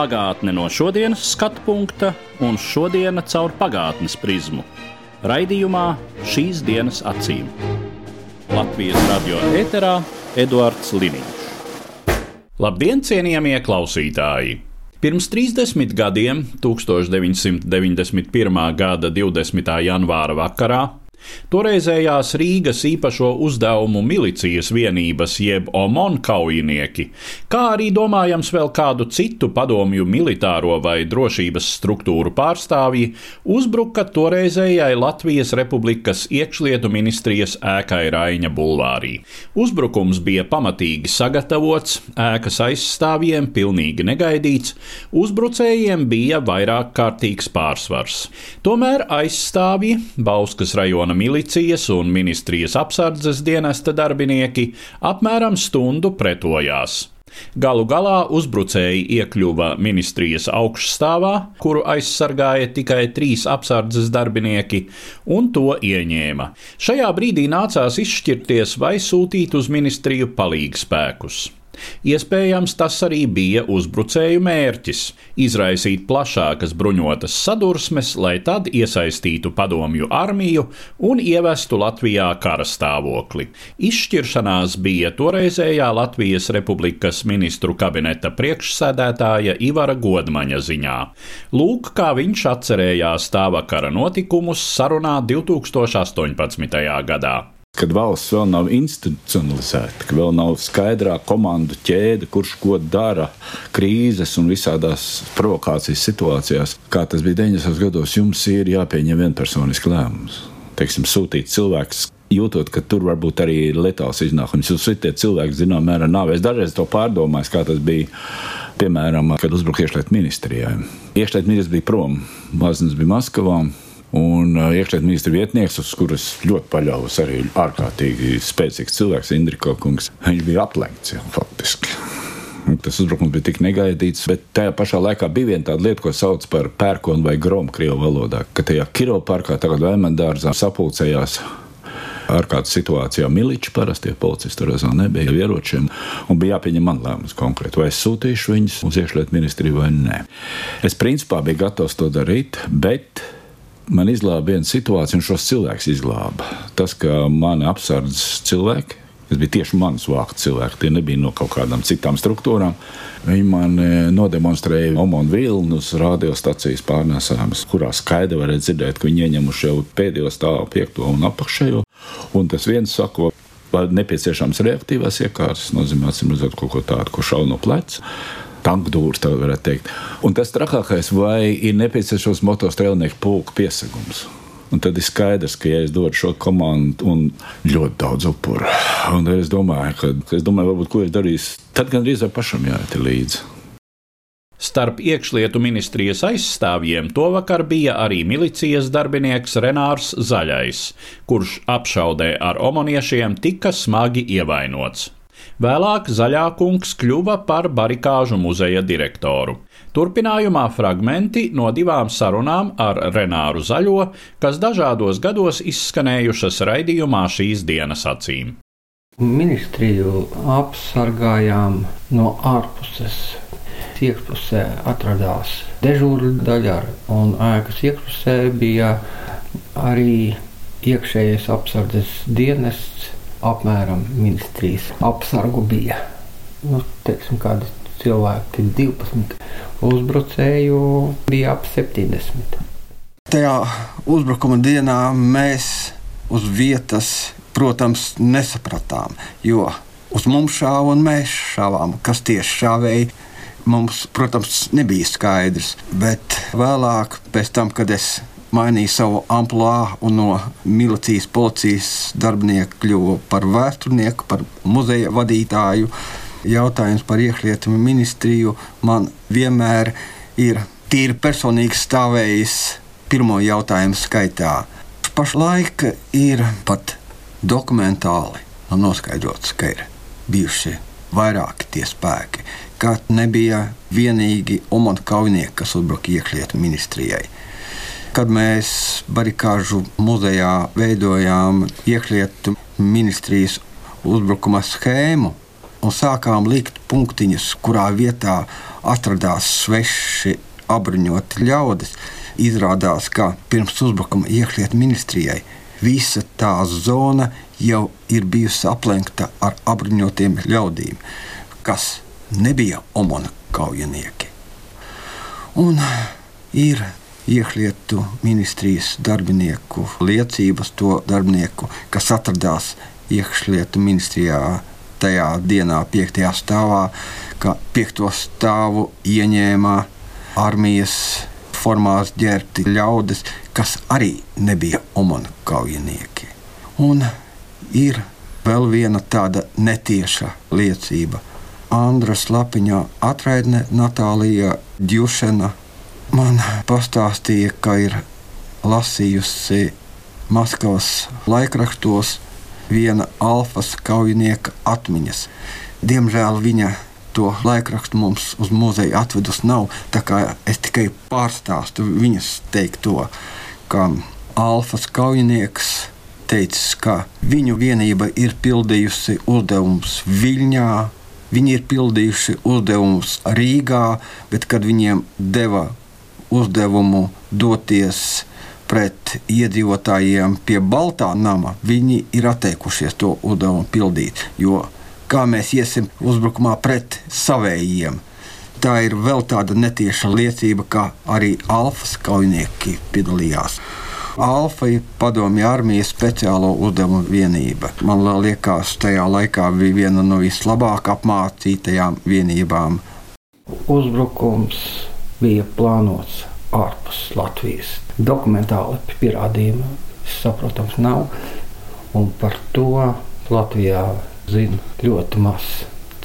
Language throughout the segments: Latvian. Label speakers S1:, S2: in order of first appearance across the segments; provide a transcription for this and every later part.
S1: Pagātne no šodienas skatu punkta un šodienas caur pagātnes prizmu. Raidījumā šīs dienas acīm. Latvijas radio eterā Eduards Liniņš. Labdien, cienījamie klausītāji! Pirms 30 gadiem, 1991. gada 20. janvāra vakarā, Toreizējās Rīgas īpašo uzdevumu milicijas vienības, jeb OMON kaujinieki, kā arī domājams vēl kādu citu padomju militāro vai drošības struktūru pārstāvji, uzbruka toreizējai Latvijas Republikas iekšlietu ministrijas ēkai Raņa bulvārī. Uzbrukums bija pamatīgi sagatavots, ēkas aizstāvjiem pilnīgi negaidīts, uzbrucējiem bija vairāk kārtīgs pārsvars. Tomēr aizstāvji Bauskas rajona milicijas un ministrijas apsardzes dienesta darbinieki apmēram stundu pretojās. Galu galā uzbrucēji iekļuva ministrijas augšstāvā, kuru aizsargāja tikai trīs apsardzes darbinieki, un to ieņēma. Šajā brīdī nācās izšķirties, vai sūtīt uz ministriju palīgspēkus. Iespējams, tas arī bija uzbrucēju mērķis - izraisīt plašākas bruņotas sadursmes, lai tad iesaistītu padomju armiju un ievestu Latvijā kara stāvokli. Izšķiršanās bija toreizējā Latvijas Republikas ministru kabineta priekšsēdētāja Ivara Godmaņa ziņā. Lūk, kā viņš atcerējās tā vakara notikumus sarunā 2018. gadā
S2: kad valsts vēl nav institucionalizēta, ka vēl nav skaidrā komandu ķēde, kurš ko dara krīzes un visādās provokācijas situācijās. Kā tas bija 90. gados, jums ir jāpieņem vienpersonisks lēmums. Teiksim, sūtīt cilvēks. Jūtot, ka tur var būt arī letāls iznākums. Jūs sitiet cilvēku, zinām, mērā nav. Es dažreiz to pārdomāju, kā tas bija, piemēram, kad uzbruka iekšlietu ministrijai. Iekšlietu ministrs bija prom, Maznis bija Maskavā. Un iekšlietu ministra vietnieks, uz kuras ļoti paļāvos, arī ārkārtīgi spēcīgs cilvēks, Indriča Kungs, viņš bija aplenkts jau faktiski. Tas uzbrukums bija tik negaidīts, bet tajā pašā laikā bija viena tāda lieta, ko sauc par pērkonu vai gromu krievu valodā. Ka tajā Kiro parkā, tagad Vēmendārzā, sapulcējās ārkārtas situācijā miliči, parasti policisti tur vēl nebija ieročiem, un bija jāpieņem man lēmums konkrēti, vai es sūtīšu viņus uz iekšlietu ministriju vai nē. Es principā biju gatavs to darīt, bet man izglāba viena situācija, un šos cilvēkus izglāba. Tas, ka mani apsardzes cilvēki, kas bija tieši manas vāku cilvēki, tie nebija no kaut kādām citām struktūrām. Viņi man e, nodemonstrēja omonu vilnu uz radiostacijas pārnēsājumus, kurā skaidri varēja dzirdēt, ka viņi ieņemuši jau pēdējo stāvu, piekto un apakšējo. Un tas viens saka, nepieciešams reaktīvās iekārtas, nozīmē, acīm redzot, kaut ko tādu, ko šauj no pleca tankdūrs, tā varētu teikt. Un tas trakākais, vai ir nepieciešams motostrēlnieku pulka piesagums. Un tad ir skaidrs, ka, ja es dodu šo komandu un ļoti daudz upuru, un es domāju, ka, ka es domāju, varbūt, ko es darīšu, tad gan drīzāk pašam jāiet līdzi.
S1: Starp iekšlietu ministrijas aizstāvjiem to vakar bija arī milicijas darbinieks Renārs Zaļais, kurš apšaudē ar omoniešiem tika smagi ievainots. Vēlāk Zaļākungs kļuva par barikāžu muzeja direktoru. Turpinājumā fragmenti no divām sarunām ar Renāru Zaļo, kas dažādos gados izskanējušas raidījumā šīs dienas acīm.
S3: Ministriju apsargājām no ārpuses. Iekšpusē atradās dežūra daļa, un ēkas iekšpusē bija arī iekšējais apsardzes dienests apmēram ministrijas apsargu bija. Nu, teiksim, kādi cilvēki, 12 uzbrucēju bija ap 70.
S4: Tajā uzbrukuma dienā mēs uz vietas, protams, nesapratām, jo uz mums šāva un mēs šāvām, kas tieši šāvēja. Mums, protams, nebija skaidrs, bet vēlāk, tam, kad es mainīja savu amplitūdu un no milicijas, policijas darbinieka kļuva par vēsturnieku, par muzeja vadītāju. Jautājums par iekšlietu ministriju man vienmēr ir tīri personīgi stāvējis pirmo jautājumu skaitā. Pašlaik ir pat dokumentāli noskaidrots, ka ir bijuši vairāki tie spēki, ka nebija vienīgi Omaņa kaujinieki, kas uzbruka iekšlietu ministrijai. Kad mēs barikāžu muzejā veidojām iekšlietu ministrijas uzbrukuma schēmu un sākām likt punktiņus, kurā vietā atradās sveši apbruņoti ļaudis, izrādās, ka pirms uzbrukuma iekšlietu ministrijai visa tā zona jau ir bijusi aplenkta ar apbruņotiem ļaudīm, kas nebija Omona kaujinieki. Un ir iekšlietu ministrijas darbinieku liecības, to darbinieku, kas atradās iekšlietu ministrijā tajā dienā, 5. stāvā, ka 5. stāvu ieņēma armijas formās ģērbti ļaudis, kas arī nebija Omana kaujinieki. Un ir vēl viena tāda netieša liecība. Andras Lapiņā atraidne Natālija Djušena man pastāstīja, ka ir lasījusi Maskavas laikrakstos viena alfas kaujinieka atmiņas. Diemžēl viņa to laikrakstu mums uz muzeju atvedus nav, tā kā es tikai pārstāstu viņas teikto, ka alfas kaujinieks teicis, ka viņu vienība ir pildījusi uzdevumus Viļņā, viņi ir pildījuši uzdevumus Rīgā, bet kad viņiem deva uzdevumu doties pret iedzīvotājiem pie Baltā nama, viņi ir atteikušies to uzdevumu pildīt. Jo kā mēs iesim uzbrukumā pret savējiem, tā ir vēl tāda netieša liecība, ka arī Alfas kaujinieki piedalījās. Alfa ir padomju armijas speciālo uzdevumu vienība. Man liekas, tajā laikā bija viena no vislabāk apmācītajām vienībām.
S3: Uzbrukums bija plānots ārpus Latvijas. Dokumentāli pierādījumi, saprotams, nav. Un par to Latvijā zina ļoti maz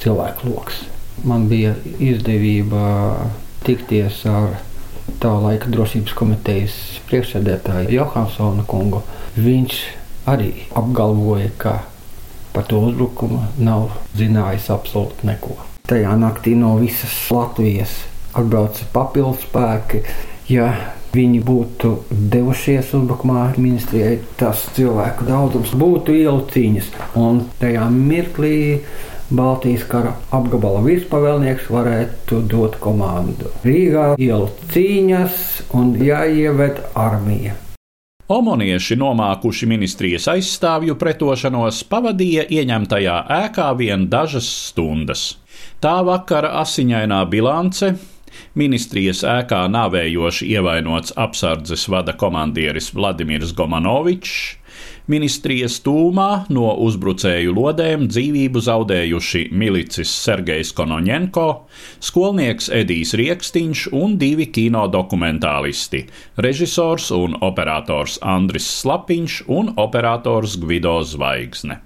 S3: cilvēku lokus. Man bija izdevība tikties ar tā laika drošības komitejas priekšsēdētāju Johansona kungu. Viņš arī apgalvoja, ka par to uzbrukumu nav zinājis absolūti neko. Tajā naktī no visas Latvijas atbrauca papildus spēki. Ja viņi būtu devušies uzbrukumā ministrijai, tas cilvēku daudzums būtu ielu cīņas. Un tajā mirklī Baltijas kara apgabala virspavēlnieks varētu dot komandu. Rīgā ielu cīņas un jāieved armija.
S1: Omonieši nomākuši ministrijas aizstāvju pretošanos pavadīja ieņemtajā ēkā vien dažas stundas. Tā vakara asiņainā bilance Ministrijas ēkā nāvējoši ievainots apsardzes vada komandieris Vladimirs Gomanovičs, ministrijas tūmā no uzbrucēju lodēm dzīvību zaudējuši milicis Sergejs Konoņenko, skolnieks Edijs Rieksniņš un divi kino dokumentālisti - režisors un operators Andris Slapiņš un operators Gvido Zvaigzne.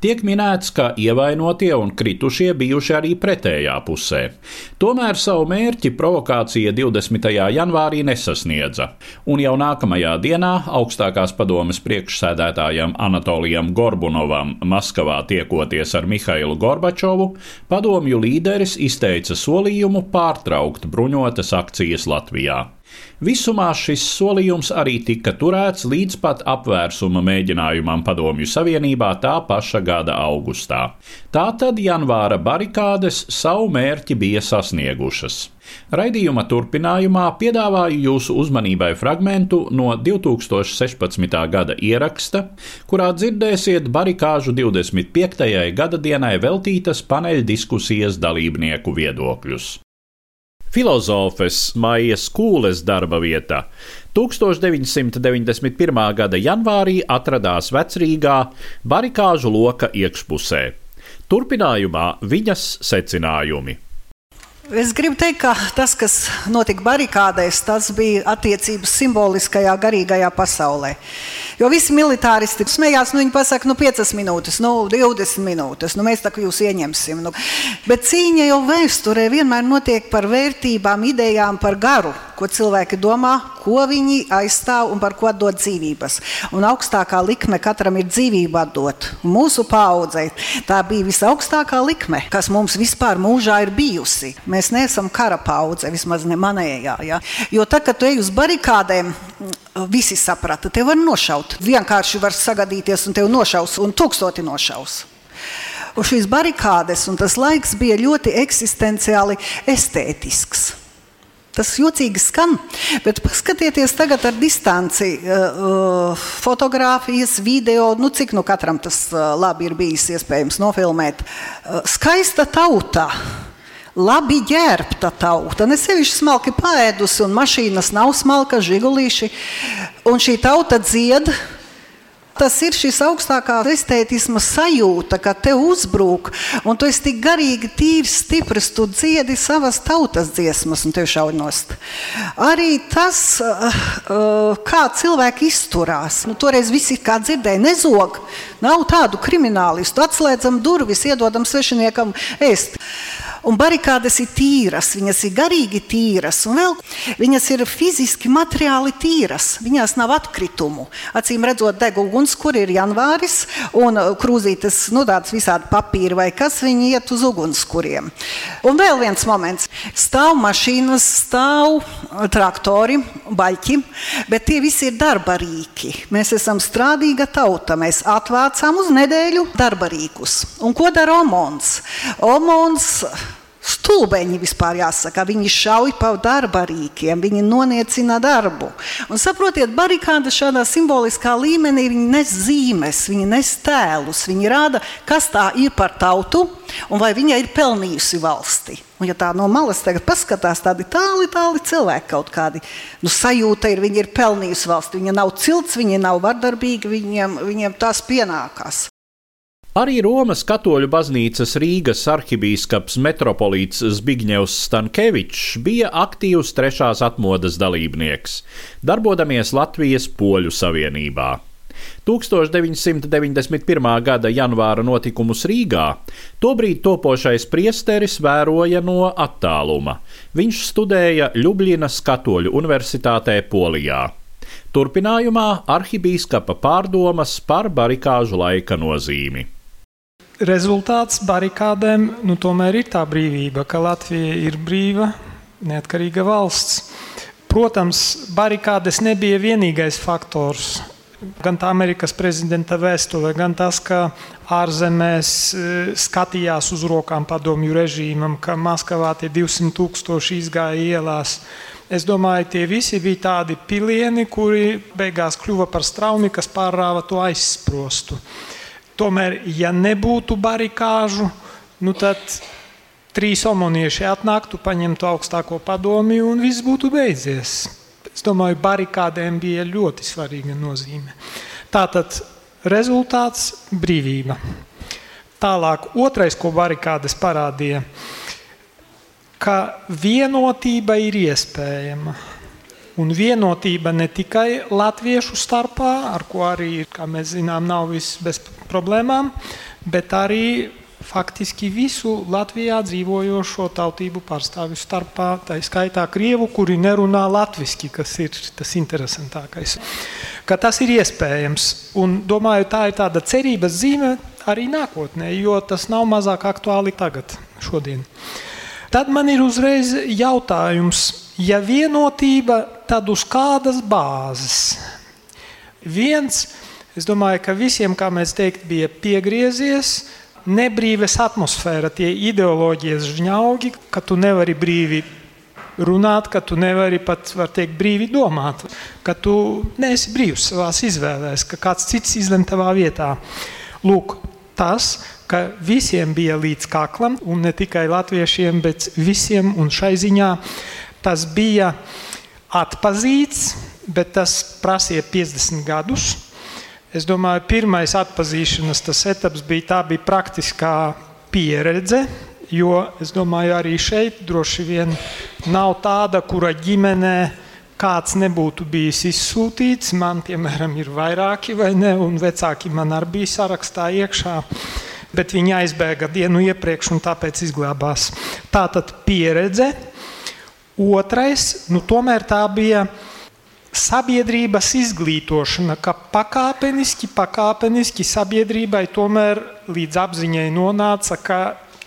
S1: Tiek minēts, ka ievainotie un kritušie bijuši arī pretējā pusē. Tomēr savu mērķi provokācija 20. janvārī nesasniedza, un jau nākamajā dienā augstākās padomes priekšsēdētājam Anatolijam Gorbunovam Maskavā tiekoties ar Mihailu Gorbačovu, padomju līderis izteica solījumu pārtraukt bruņotas akcijas Latvijā. Visumā šis solījums arī tika turēts līdz pat apvērsuma mēģinājumam Padomju Savienībā tā paša gada augustā. Tātad janvāra barikādes savu mērķi bija sasniegušas. Raidījuma turpinājumā piedāvāju jūsu uzmanībai fragment no 2016. gada ieraksta, kurā dzirdēsiet barikāžu 25. gada dienai veltītas paneļdiskusijas dalībnieku viedokļus. Filozofes Maijas Kūles darba vietā 1991. gada janvārī atradās Vecrīgā barikāžu loka iekšpusē. Turpinājumā viņas secinājumi.
S5: Es gribu teikt, ka tas, kas notika barikādēs, tas bija attiecības simboliskajā, garīgajā pasaulē. Jo visi militāristi smējās, nu viņi pasaka, nu 5 minūtes, nu 20 minūtes, nu mēs tā kā jūs ieņemsim. Nu. Bet cīņa jau vēsturē vienmēr notiek par vērtībām, idejām, par garu, ko cilvēki domā, ko viņi aizstāv un par ko dod dzīvības. Un augstākā likme katram ir dzīvība atdot. Mūsu paudzei tā bija visaugstākā likme, kas mums vispār mūžā ir bijusi. Mēs neesam kara paudze, vismaz ne manējā. Ja? Jo tad, kad tu ej uz barikādēm, visi saprata, te var nošaut. Vienkārši var sagadīties un tevi nošaus, un tūkstoti nošaus. Un šīs barikādes un tas laiks bija ļoti eksistenciāli estētisks. Tas jocīgi skan, bet paskatieties tagad ar distanci. Uh, fotogrāfijas, video, nu cik nu katram tas uh, labi ir bijis iespējams nofilmēt. Skaista tauta labi ģērbta tauta, ne sevišķi smalki paēdusi, un mašīnas nav smalka, žigulīši. Un šī tauta dzied. Tas ir šis augstākā estētisma sajūta, ka te uzbrūk, un tu esi tik garīgi, tīrs, stiprs, tu dziedi savas tautas dziesmas, un tev šaunost. Arī tas, kā cilvēki izturās. Nu, toreiz visi kā dzirdēja, nezog, nav tādu kriminālistu, atslēdzam durvis, iedodam svešiniekam ēst. Un barikādas ir tīras, viņas ir garīgi tīras, un vēl viņas ir fiziski, materiāli tīras. Viņās nav atkritumu. Acīm redzot, deg uguns, kur ir janvāris, un krūzītes, nu, tādas visādi papīri vai kas, viņi iet uz ugunskuriem. Un vēl viens moments. Stāv mašīnas, stāv traktori, baļķi, bet tie visi ir darba rīki. Mēs esam strādīga tauta. Mēs atvācām uz nedēļu darba rīkus. Un ko dara Omons? Omons Stulbeņi vispār jāsaka, viņi šauj pa darba rīkiem, viņi noniecina darbu. Un saprotiet, barikāda šādā simboliskā līmenī viņi nes zīmes, viņi nes tēlus, viņi rāda, kas tā ir par tautu un vai viņa ir pelnījusi valsti. Un, ja tā no malas tagad paskatās, tādi tāli, tāli cilvēki kaut kādi, nu, sajūta ir, viņi ir pelnījusi valsti. Viņa nav cilts, viņa nav vardarbīga, viņiem, viņiem tās pienākās.
S1: Arī Romas katoļu baznīcas Rīgas arhibīskaps metropolīts Zbigņevs Stankevičs bija aktīvs trešās atmodas dalībnieks, darbodamies Latvijas Poļu Savienībā. 1991. gada janvāra notikumus Rīgā tobrīd topošais priesteris vēroja no attāluma. Viņš studēja Ljubljanas Katoļu Universitātē Polijā. Turpinājumā arhibīskapa pārdomas par barikāžu laika nozīmi
S6: rezultāts barikādēm nu, tomēr ir tā brīvība, ka Latvija ir brīva, neatkarīga valsts. Protams, barikādes nebija vienīgais faktors. Gan tā Amerikas prezidenta vēstule, gan tas, ka ārzemēs e, skatījās uz rokām padomju režīmam, ka Maskavā tie 200 tūkstoši izgāja ielās. Es domāju, tie visi bija tādi pilieni, kuri beigās kļuva par straumi, kas pārrāva to aizsprostu. Tomēr, ja nebūtu barikāžu, nu tad trīs omonieši atnāktu, paņemtu augstāko padomju un viss būtu beidzies. Es domāju, barikādēm bija ļoti svarīga nozīme. Tātad rezultāts - brīvība. Tālāk, otrais, ko barikādes parādīja, ka vienotība ir iespējama. Un vienotība ne tikai latviešu starpā, ar ko arī, kā mēs zinām, nav viss bez problēmām, bet arī faktiski visu Latvijā dzīvojošo tautību pārstāvju starpā, tā skaitā krievu, kuri nerunā latviešu, kas ir tas interesantākais. Ka tas ir iespējams, un domāju, tā ir tāda cerības zīme arī nākotnē, jo tas nav mazāk aktuāli tagad, šodien. Tad man ir uzreiz jautājums, ja vienotība, tad uz kādas bāzes? Viens, es domāju, ka visiem, kā mēs teikt, bija piegriezies, nebrīves atmosfēra, tie ideoloģijas žņaugi, ka tu nevari brīvi runāt, ka tu nevari pat, teikt, brīvi domāt, ka tu neesi brīvs savās izvēlēs, ka kāds cits izlem tavā vietā. Lūk, tas, ka visiem bija līdz kaklam, un ne tikai latviešiem, bet visiem, un šai ziņā tas bija atpazīts, bet tas prasīja 50 gadus. Es domāju, pirmais atpazīšanas etaps bija tā bija praktiskā pieredze, jo es domāju, arī šeit droši vien nav tāda, kura ģimenē kāds nebūtu bijis izsūtīts. Man, piemēram, ir vairāki vai ne, un vecāki man arī bija sarakstā iekšā. Bet viņi aizbēga dienu iepriekš un tāpēc izglābās. Tā tad pieredze. Otrais, nu, tomēr tā bija sabiedrības izglītošana, ka pakāpeniski, pakāpeniski sabiedrībai tomēr līdz apziņai nonāca, ka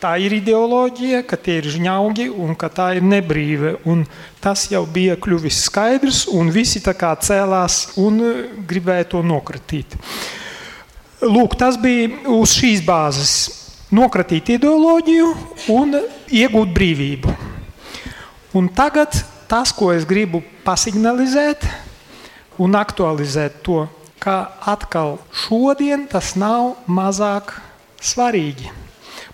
S6: tā ir ideoloģija, ka tie ir žņaugi un ka tā ir nebrīve. Un tas jau bija kļuvis skaidrs, un visi tā kā cēlās un gribēja to nokratīt. Lūk, tas bija uz šīs bāzes. Nokratīt ideoloģiju un iegūt brīvību. Un tagad tas, ko es gribu pasignalizēt un aktualizēt to, ka atkal šodien tas nav mazāk svarīgi.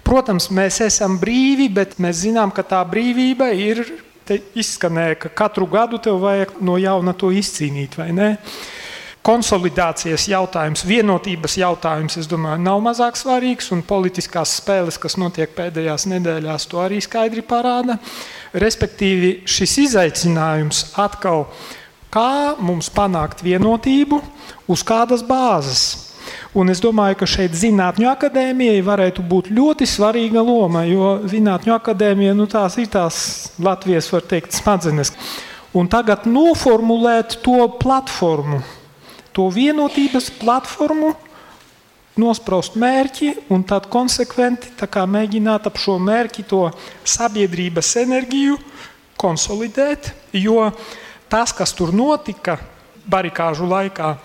S6: Protams, mēs esam brīvi, bet mēs zinām, ka tā brīvība ir. Izskanēja, ka katru gadu tev vajag no jauna to izcīnīt, vai ne? Konsolidācijas jautājums, vienotības jautājums, es domāju, nav mazāk svarīgs, un politiskās spēles, kas notiek pēdējās nedēļās, to arī skaidri parāda. Respektīvi, šis izaicinājums atkal, kā mums panākt vienotību, uz kādas bāzes. Un es domāju, ka šeit Zinātņu akadēmijai varētu būt ļoti svarīga loma, jo Zinātņu akadēmija nu, tās ir tās Latvijas, var teikt, smadzenes. Un tagad noformulēt to platformu, to vienotības platformu, nospraust mērķi un tad konsekventi mēģināt ap šo mērķi to sabiedrības enerģiju konsolidēt. Jo tas, kas tur notika barikāžu laikā,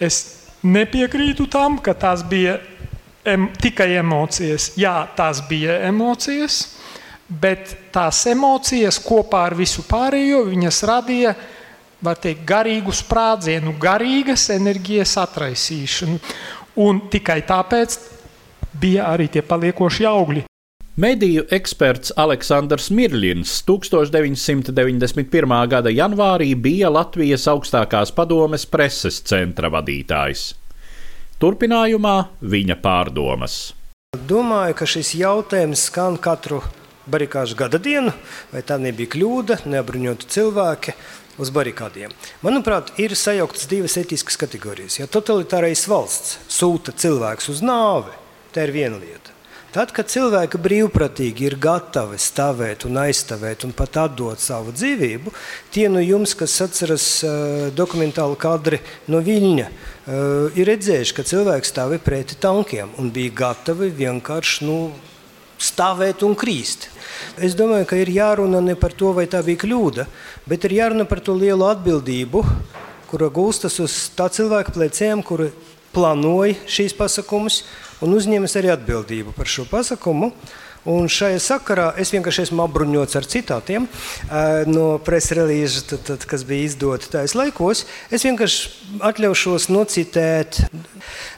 S6: es Nepiekrītu tam, ka tās bija em, tikai emocijas. Jā, tās bija emocijas, bet tās emocijas kopā ar visu pārējo viņas radīja teikt, garīgu sprādzienu, garīgas enerģijas atraisīšanu. Un tikai tāpēc bija arī tie paliekošie augļi.
S1: Mediju eksperts Aleksandrs Mirļins 1991. gada janvārī bija Latvijas augstākās padomes preses centra vadītājs. Turpinājumā viņa pārdomas.
S7: Domāju, ka šis jautājums skan katru barikāžu gada dienu, vai tā nebija kļūda, neapbruņoti cilvēki uz barikādiem. Manuprāt, ir sajauktas divas etiskas kategorijas. Ja totalitārais valsts sūta cilvēkus uz nāvi, tā ir viena lieta. Tad, kad cilvēki brīvprātīgi ir gatavi stāvēt un aizstāvēt un pat atdot savu dzīvību, tie no jums, kas atceras uh, dokumentālu kadri no Viļņa, uh, ir redzējuši, ka cilvēki stāvēja pretī tankiem un bija gatavi vienkārši nu, stāvēt un krīst. Es domāju, ka ir jārunā ne par to, vai tā bija kļūda, bet ir jārunā par to lielu atbildību, kura gulstas uz tā cilvēka pleciem, kuri plānoja šīs pasākumus un uzņēmis arī atbildību par šo pasākumu. Un šajā sakarā es vienkārši esmu apbruņots ar citātiem uh, no preses relīža, kas bija izdota tajos laikos. Es vienkārši atļaušos nocitēt.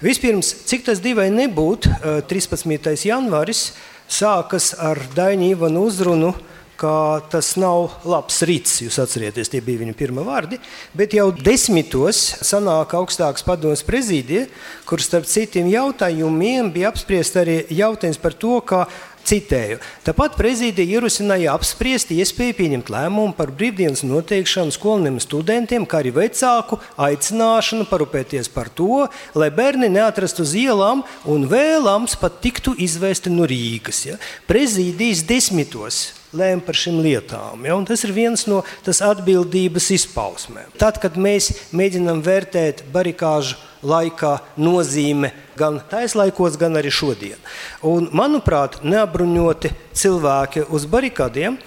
S7: Vispirms, cik tas divai nebūtu, uh, 13. janvāris sākas ar Daņu Ivanu uzrunu ka tas nav labs rīts. Jūs atcerieties, tie bija viņa pirmie vārdi. Bet jau desmitos sanāk augstākas padomus prezidija, kur starp citiem jautājumiem bija apspriest arī jautājums par to, ka Citēju. Tāpat prezidija ierosināja apspriest iespēju pieņemt lēmumu par brīvdienas noteikšanu skolēniem un studentiem, kā arī vecāku aicināšanu parūpēties par to, lai bērni neatrastu uz ielām un vēlams pat tiktu izvēsti no Rīgas. Ja? Prezidijas desmitos lēma par šīm lietām. Ja? Un tas ir viens no atbildības izpausmēm. Tad, kad mēs mēģinām vērtēt barikāžu laikā nozīme gan taislaikos, gan arī šodien. Un, manuprāt, neapbruņoti cilvēki uz barikādiem,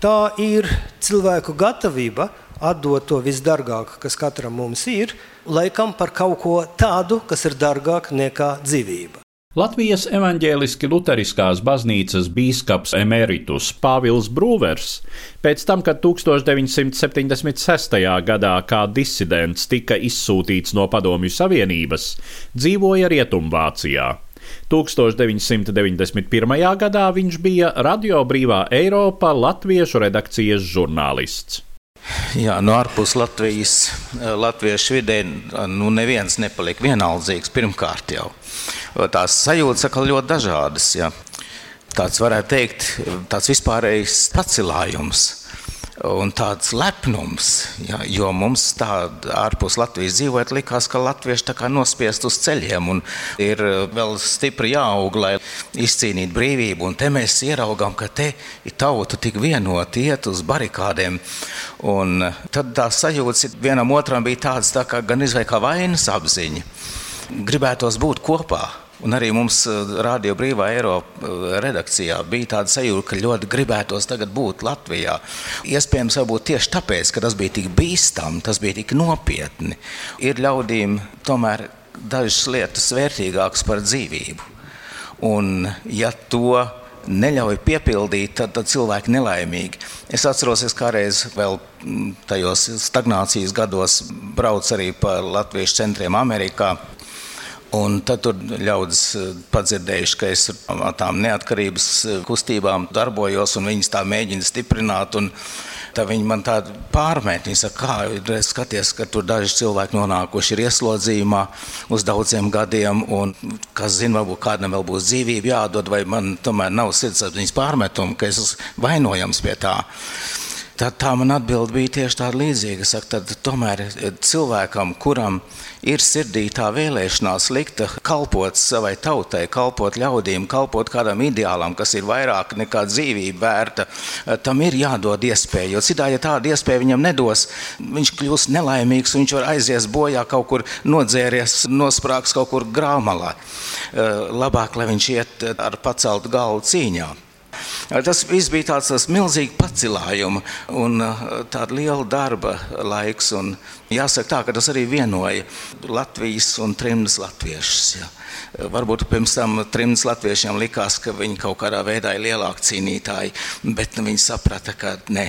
S7: tā ir cilvēku gatavība atdot to visdārgāko, kas katram mums ir, laikam par kaut ko tādu, kas ir dārgāk nekā dzīvība.
S1: Latvijas evaņģēliski luteriskās baznīcas bīskaps emeritus Pāvils Brūvers, pēc tam, kad 1976. gadā kā disidents tika izsūtīts no Padomju Savienības, dzīvoja Rietumvācijā. 1991. gadā viņš bija Radio Brīvā Eiropa Latviešu redakcijas žurnālists.
S8: Jā, no ārpus Latvijas, latviešu vidē, nu neviens nepaliek vienaldzīgs pirmkārt jau tās sajūtas atkal ļoti dažādas. Ja. Tāds varētu teikt, tāds vispārējs pacilājums. un tāds lepnums. Ja, jo mums tādā ārpus Latvijas dzīvojot, likās, ka latvieši tā kā nospiest uz ceļiem un ir vēl stipri jāaug, lai izcīnītu brīvību. Un te mēs ieraugām, ka te ir tauta tik vienota, iet uz barikādēm. Un tad tā sajūta vienam otram bija tādas tā kā gan izvēle kā vainas apziņa. Gribētos būt kopā. Un arī mums eh, Rādio Brīvā Eiropa eh, redakcijā bija tāda sajūta, ka ļoti gribētos tagad būt Latvijā. Iespējams, varbūt tieši tāpēc, ka tas bija tik bīstami, tas bija tik nopietni. Ir ļaudīm tomēr dažas lietas vērtīgākas par dzīvību. Un ja to neļauj piepildīt, tad, tad cilvēki nelaimīgi. Es atceros, es kādreiz vēl mm, tajos stagnācijas gados braucu arī pa Latvijas centriem Amerikā. Un tad tur ļaudis eh, padzirdējuši, ka es ar tām neatkarības eh, kustībām darbojos, un viņas tā mēģina stiprināt. Tad viņi man tādu pārmet. Viņi saka, kā skaties, ka tur daži cilvēki nonākuši ir ieslodzījumā uz daudziem gadiem, un kas zina, varbūt kādam vēl būs dzīvība jādod, vai man tomēr nav sirdsapziņas pārmetumu, ka es esmu vainojams pie tā. Tad tā man atbild bija tieši tāda līdzīga. Saka, tad tomēr cilvēkam, kuram ir sirdī tā vēlēšanās likta kalpot savai tautai, kalpot ļaudīm, kalpot kādam ideālam, kas ir vairāk nekā dzīvība vērta, tam ir jādod iespēja. Jo citādi, ja tādu iespēju viņam nedos, viņš kļūs nelaimīgs, viņš var aizies bojā kaut kur nodzēries, nosprāgs kaut kur grāmalā. Labāk, lai viņš iet ar paceltu galvu cīņā. Tas viss bija tāds, tāds milzīgs pacilājums un tāda liela darba laiks. Un jāsaka tā, ka tas arī vienoja Latvijas un trimdas latviešus. Ja. Varbūt pirms tam trimdas latviešiem likās, ka viņi kaut kādā veidā ir lielāki cīnītāji, bet nu, viņi saprata, ka nē,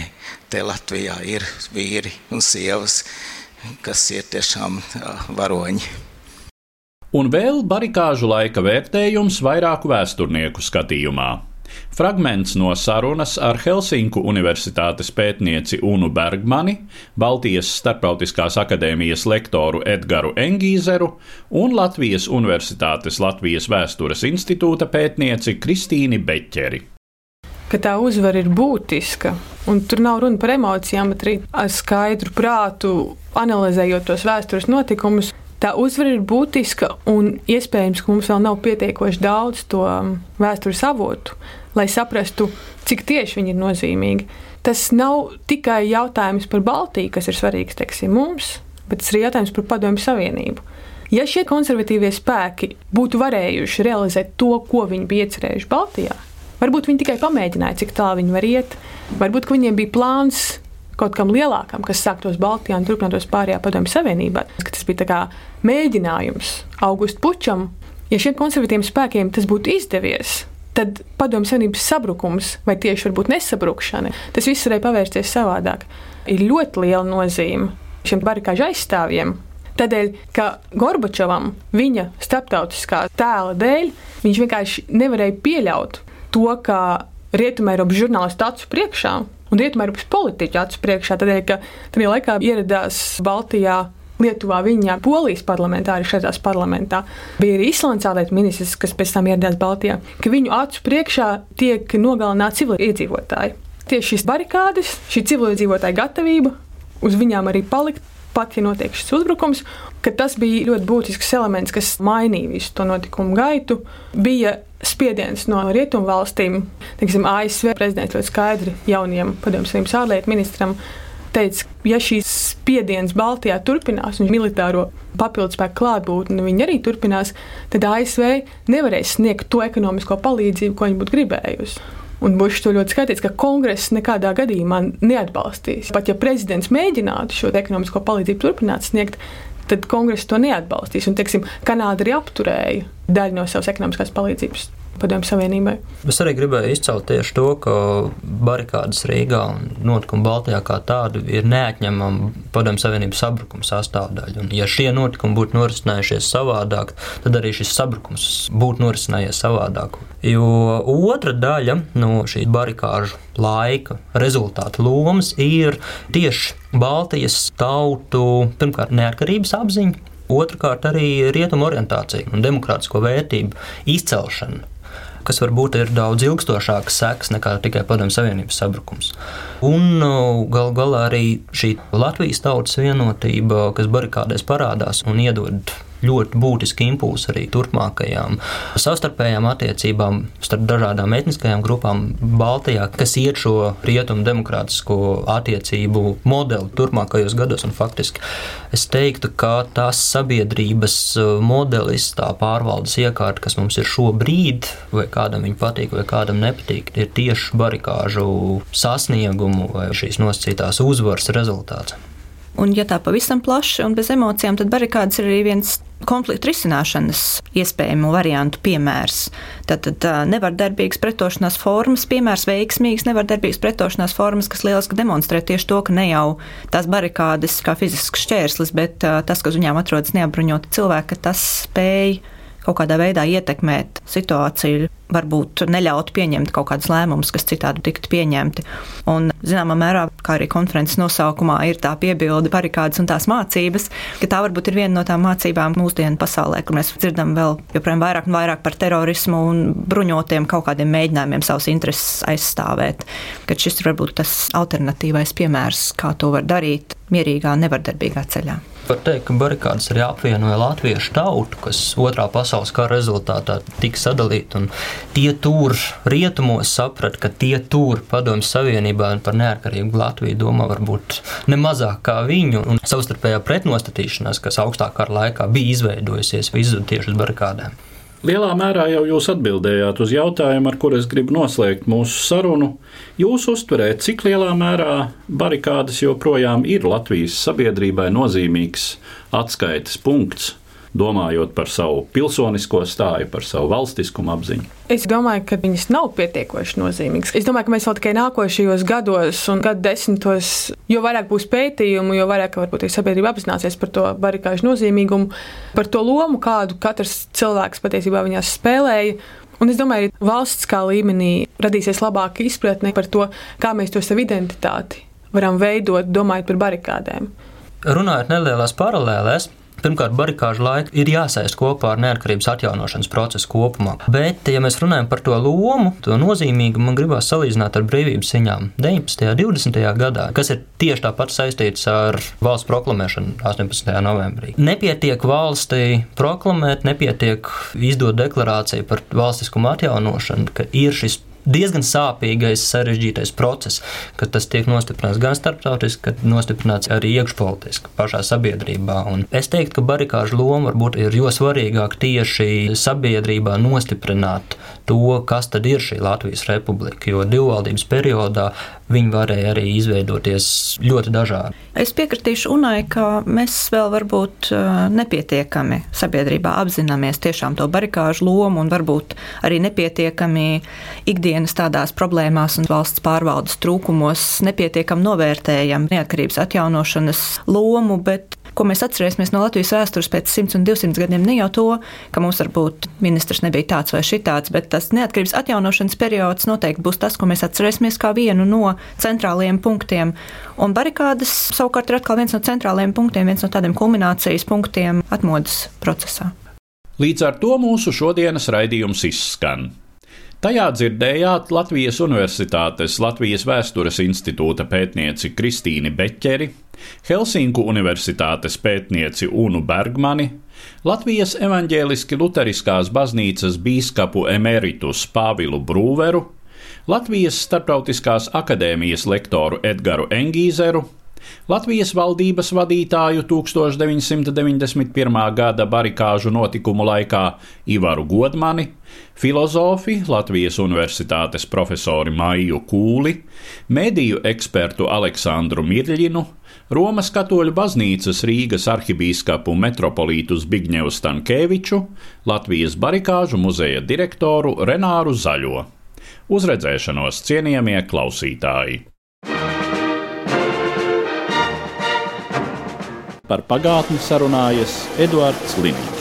S8: te Latvijā ir vīri un sievas, kas ir tiešām varoņi.
S1: Un vēl barikāžu laika vērtējums vairāku vēsturnieku skatījumā. Fragments no sarunas ar Helsinku Universitātes pētnieci Unu Bergmani, Baltijas Startautiskās akadēmijas lektoru Edgars Engīzeru un Latvijas Universitātes Latvijas Vēstures institūta pētnieci Kristīni Beķeri.
S9: Ka tā uzvara ir būtiska, un tur nav runa par emocijām, bet arī ar skaidru prātu, analizējot tos vēstures notikumus, Tā uzvara ir būtiska, un iespējams, ka mums vēl nav pietiekoši daudz to um, vēstures avotu, lai saprastu, cik tieši viņi ir nozīmīgi. Tas nav tikai jautājums par Baltiju, kas ir svarīgs teiksim, mums, bet tas ir jautājums par Padomju Savienību. Ja šie konservatīvie spēki būtu varējuši realizēt to, ko viņi bija iecerējuši Baltijā, varbūt viņi tikai pamēģināja, cik tālu viņi var iet, varbūt viņiem bija plāns kaut kam lielākam, kas sāktos Baltijā un turpinātos pārējā padomju savienībā. Tas bija mēģinājums Augustu pučam. Ja šiem konservatīviem spēkiem tas būtu izdevies, tad padomju savienības sabrukums vai tieši nesabrukšana, tas viss varēja pavērsties savādāk. Ir ļoti liela nozīme šiem barikāžu aizstāvjiem. Tādēļ, ka Gorbačovam viņa starptautiskā tēla dēļ viņš vienkārši nevarēja pieļaut to, ka Rietumē Eiropas žurnālistu acu priekšā un Rietumēropas politiķu acu priekšā, tādēļ, ka tajā laikā ieradās Baltijā Lietuvā, viņa polijas parlamentāri šajās parlamentā. Bija arī Islandes ārlietu ministrs, kas pēc tam ieradās Baltijā, ka viņu acu priekšā tiek nogalināti civiliedzīvotāji. Tieši šīs barikādes, šī civiliedzīvotāja gatavība uz viņām arī palikt, pat ja notiek šis uzbrukums, ka tas bija ļoti būtisks elements, kas mainīja visu to notikumu gaitu. Bija spiediens no rietumu valstīm. Teiksim, ASV prezidents ļoti skaidri jaunajam padomju savienības ārlietu ministram teica, ja šīs spiediens Baltijā turpinās un militāro papildus spēku klātbūtne viņi arī turpinās, tad ASV nevarēs sniegt to ekonomisko palīdzību, ko viņi būtu gribējusi. Un Bušs to ļoti skatīts, ka kongress nekādā gadījumā neatbalstīs. Pat ja prezidents mēģinātu šo ekonomisko palīdzību turpināt sniegt, tad kongress to neatbalstīs. Un, teiksim, Kanāda arī apturēja daļu no savas ekonomiskās palīdzības Padomju Savienībai.
S10: Es arī gribēju izcelt tieši to, ka barikādas Rīgā un notikumi Baltijā kā tādi ir neatņemama Padomju Savienības sabrukuma sastāvdaļa. Un, ja šie notikumi būtu norisinājušies savādāk, tad arī šis sabrukums būtu norisinājies savādāk. Jo otra daļa no šī barikāžu laika rezultātu lomas ir tieši Baltijas tautu, pirmkārt, neatkarības apziņa, otrkārt, arī rietumu orientācija un demokrātisko vērtību izcelšana kas varbūt ir daudz ilgstošākas sekas nekā tikai Padomju Savienības sabrukums. Un gal galā arī šī Latvijas tautas vienotība, kas barikādēs parādās un iedod ļoti būtiski impulsi arī turpmākajām savstarpējām attiecībām starp dažādām etniskajām grupām Baltijā, kas iet šo rietumu demokrātisko attiecību modeli turpmākajos gados. Un faktiski es teiktu, ka tās sabiedrības modelis, tā pārvaldes iekārta, kas mums ir šobrīd, vai kādam viņa patīk, vai kādam nepatīk, ir tieši barikāžu sasniegumu vai šīs nosacītās uzvaras rezultāts.
S11: Un, ja tā pavisam plaši un bez emocijām, tad barikādas ir arī viens konfliktu risināšanas iespējamu variantu piemērs. Tātad tā, nevardarbīgas pretošanās formas, piemērs veiksmīgs nevardarbīgas pretošanās formas, kas lieliski demonstrē tieši to, ka ne jau tās barikādas kā fizisks šķērslis, bet tas, ka uz viņām atrodas neapbruņoti cilvēki, tas spēj kaut kādā veidā ietekmēt situāciju, varbūt neļaut pieņemt kaut kādus lēmumus, kas citādi tiktu pieņemti. Un, zināmā mērā, kā arī konferences nosaukumā ir tā piebilde barikādas un tās mācības, ka tā varbūt ir viena no tām mācībām mūsdienu pasaulē, kur mēs dzirdam vēl joprojām vairāk un vairāk par terorismu un bruņotiem kaut kādiem mēģinājumiem savus intereses aizstāvēt. Ka šis ir varbūt tas alternatīvais piemērs, kā to var darīt mierīgā, nevardarbīgā ceļā.
S10: Var teikt, ka barikādas arī apvienoja latviešu tautu, kas otrā pasaules kara rezultātā tika sadalīta. Tie tur rietumos saprata, ka tie tur padomju savienībā par neatkarīgu Latviju domā varbūt ne mazāk kā viņu. Un savstarpējā pretnostatīšanās, kas augstākā kara laikā bija izveidojusies, izzuda tieši uz barikādēm.
S1: Lielā mērā jau jūs atbildējāt uz jautājumu, ar kuru es gribu noslēgt mūsu sarunu. Jūs uztverēt, cik lielā mērā barikādas joprojām ir Latvijas sabiedrībai nozīmīgs atskaites punkts domājot par savu pilsonisko stāju, par savu valstiskumu apziņu?
S9: Es domāju, ka viņas nav pietiekoši nozīmīgas. Es domāju, ka mēs vēl tikai nākošajos gados un gadu desmitos, jo vairāk būs pētījumu, jo vairāk varbūt sabiedrība apzināsies par to barikāžu nozīmīgumu, par to lomu, kādu katrs cilvēks patiesībā viņās spēlēja. Un es domāju, ka valsts kā līmenī radīsies labāka izpratne par to, kā mēs to savu identitāti varam veidot, domājot par barikādēm.
S10: Runājot nelielās paralēlēs, Pirmkārt, barikāžu laika ir jāsaist kopā ar neatkarības atjaunošanas procesu kopumā. Bet, ja mēs runājam par to lomu, to nozīmīgu, man gribās salīdzināt ar brīvības ziņām 19. un 20. gadā, kas ir tieši tāpat saistīts ar valsts proklamēšanu 18. novembrī. Nepietiek valstī proklamēt, nepietiek izdot deklarāciju par valstiskumu atjaunošanu, ka ir šis diezgan sāpīgais, sarežģītais process, kad tas tiek nostiprināts gan starptautiski, gan nostiprināts arī iekšpolitiski pašā sabiedrībā. Un es teiktu, ka barikāžu loma varbūt ir jo svarīgāk tieši sabiedrībā nostiprināt to, kas tad ir šī Latvijas republika, jo divvaldības periodā viņi varēja arī izveidoties ļoti dažādi.
S11: Es piekritīšu Unai, ka mēs vēl varbūt nepietiekami sabiedrībā apzināmies tiešām to barikāžu lomu un varbūt arī nepietiekami ikdienas tādās problēmās un valsts pārvaldes trūkumos nepietiekami novērtējam neatkarības atjaunošanas lomu, bet ko mēs atcerēsimies no Latvijas vēstures pēc 100 un 200 gadiem, ne jau to, ka mums varbūt ministrs nebija tāds vai šitāds, bet tas neatkarības atjaunošanas periods noteikti būs tas, ko mēs atcerēsimies kā vienu no centrālajiem punktiem. Un barikādas savukārt ir atkal viens no centrālajiem punktiem, viens no tādiem kulminācijas punktiem atmodas procesā.
S1: Līdz ar to mūsu šodienas raidījums izskan. Tajā dzirdējāt Latvijas Universitātes Latvijas Vēstures institūta pētnieci Kristīni Beķeri, Helsinku Universitātes pētnieci Unu Bergmani, Latvijas evaņģēliski luteriskās baznīcas bīskapu emeritus Pāvilu Brūveru, Latvijas Startautiskās akadēmijas lektoru Edgaru Engīzeru, Latvijas valdības vadītāju 1991. gada barikāžu notikumu laikā Ivaru Godmani, filozofi Latvijas Universitātes profesori Maiju Kūli, mediju ekspertu Aleksandru Mirļinu, Romas katoļu baznīcas Rīgas arhibīskapu metropolītu Zbigņevu Stankēviču, Latvijas barikāžu muzeja direktoru Renāru Zaļo. Uz redzēšanos, cienījamie klausītāji! Par pagātni sarunājas Eduards Līniju.